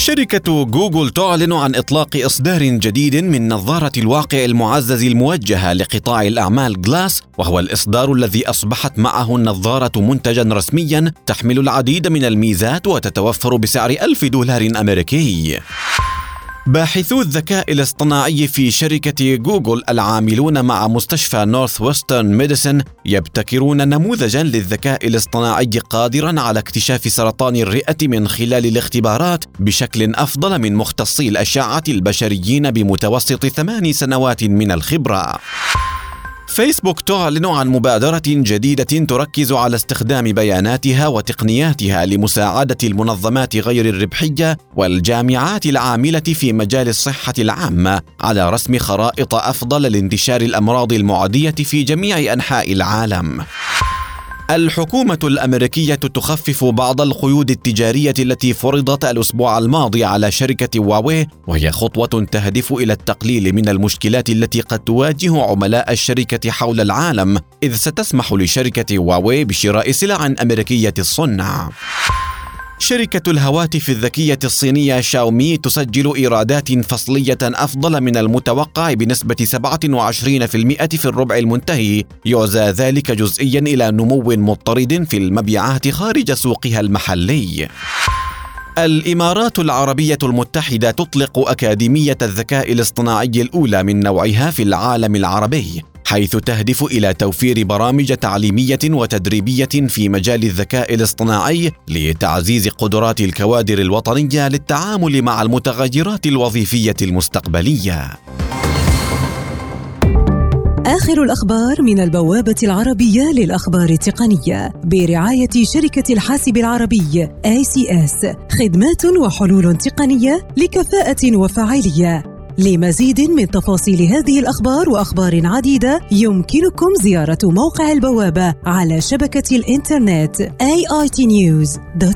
شركة جوجل تعلن عن إطلاق إصدار جديد من نظارة الواقع المعزز الموجهة لقطاع الأعمال جلاس وهو الإصدار الذي أصبحت معه النظارة منتجا رسميا تحمل العديد من الميزات وتتوفر بسعر ألف دولار أمريكي. باحثو الذكاء الاصطناعي في شركة جوجل العاملون مع مستشفى نورث ويسترن ميديسن يبتكرون نموذجا للذكاء الاصطناعي قادرا على اكتشاف سرطان الرئة من خلال الاختبارات بشكل أفضل من مختصي الأشعة البشريين بمتوسط ثمان سنوات من الخبرة. فيسبوك تعلن عن مبادرة جديدة تركز على استخدام بياناتها وتقنياتها لمساعدة المنظمات غير الربحية والجامعات العاملة في مجال الصحة العامة على رسم خرائط أفضل لانتشار الأمراض المعدية في جميع أنحاء العالم. الحكومة الأمريكية تخفف بعض القيود التجارية التي فرضت الأسبوع الماضي على شركة واوي وهي خطوة تهدف إلى التقليل من المشكلات التي قد تواجه عملاء الشركة حول العالم إذ ستسمح لشركة واوي بشراء سلع أمريكية الصنع. شركة الهواتف الذكية الصينية شاومي تسجل إيرادات فصلية أفضل من المتوقع بنسبة 27% في الربع المنتهي. يعزى ذلك جزئيا إلى نمو مضطرد في المبيعات خارج سوقها المحلي. الإمارات العربية المتحدة تطلق أكاديمية الذكاء الاصطناعي الأولى من نوعها في العالم العربي. حيث تهدف إلى توفير برامج تعليمية وتدريبية في مجال الذكاء الاصطناعي لتعزيز قدرات الكوادر الوطنية للتعامل مع المتغيرات الوظيفية المستقبلية. آخر الأخبار من البوابة العربية للأخبار التقنية برعاية شركة الحاسب العربي ACS خدمات وحلول تقنية لكفاءة وفاعلية. لمزيد من تفاصيل هذه الأخبار وأخبار عديدة يمكنكم زيارة موقع البوابة على شبكة الإنترنت aitnews.com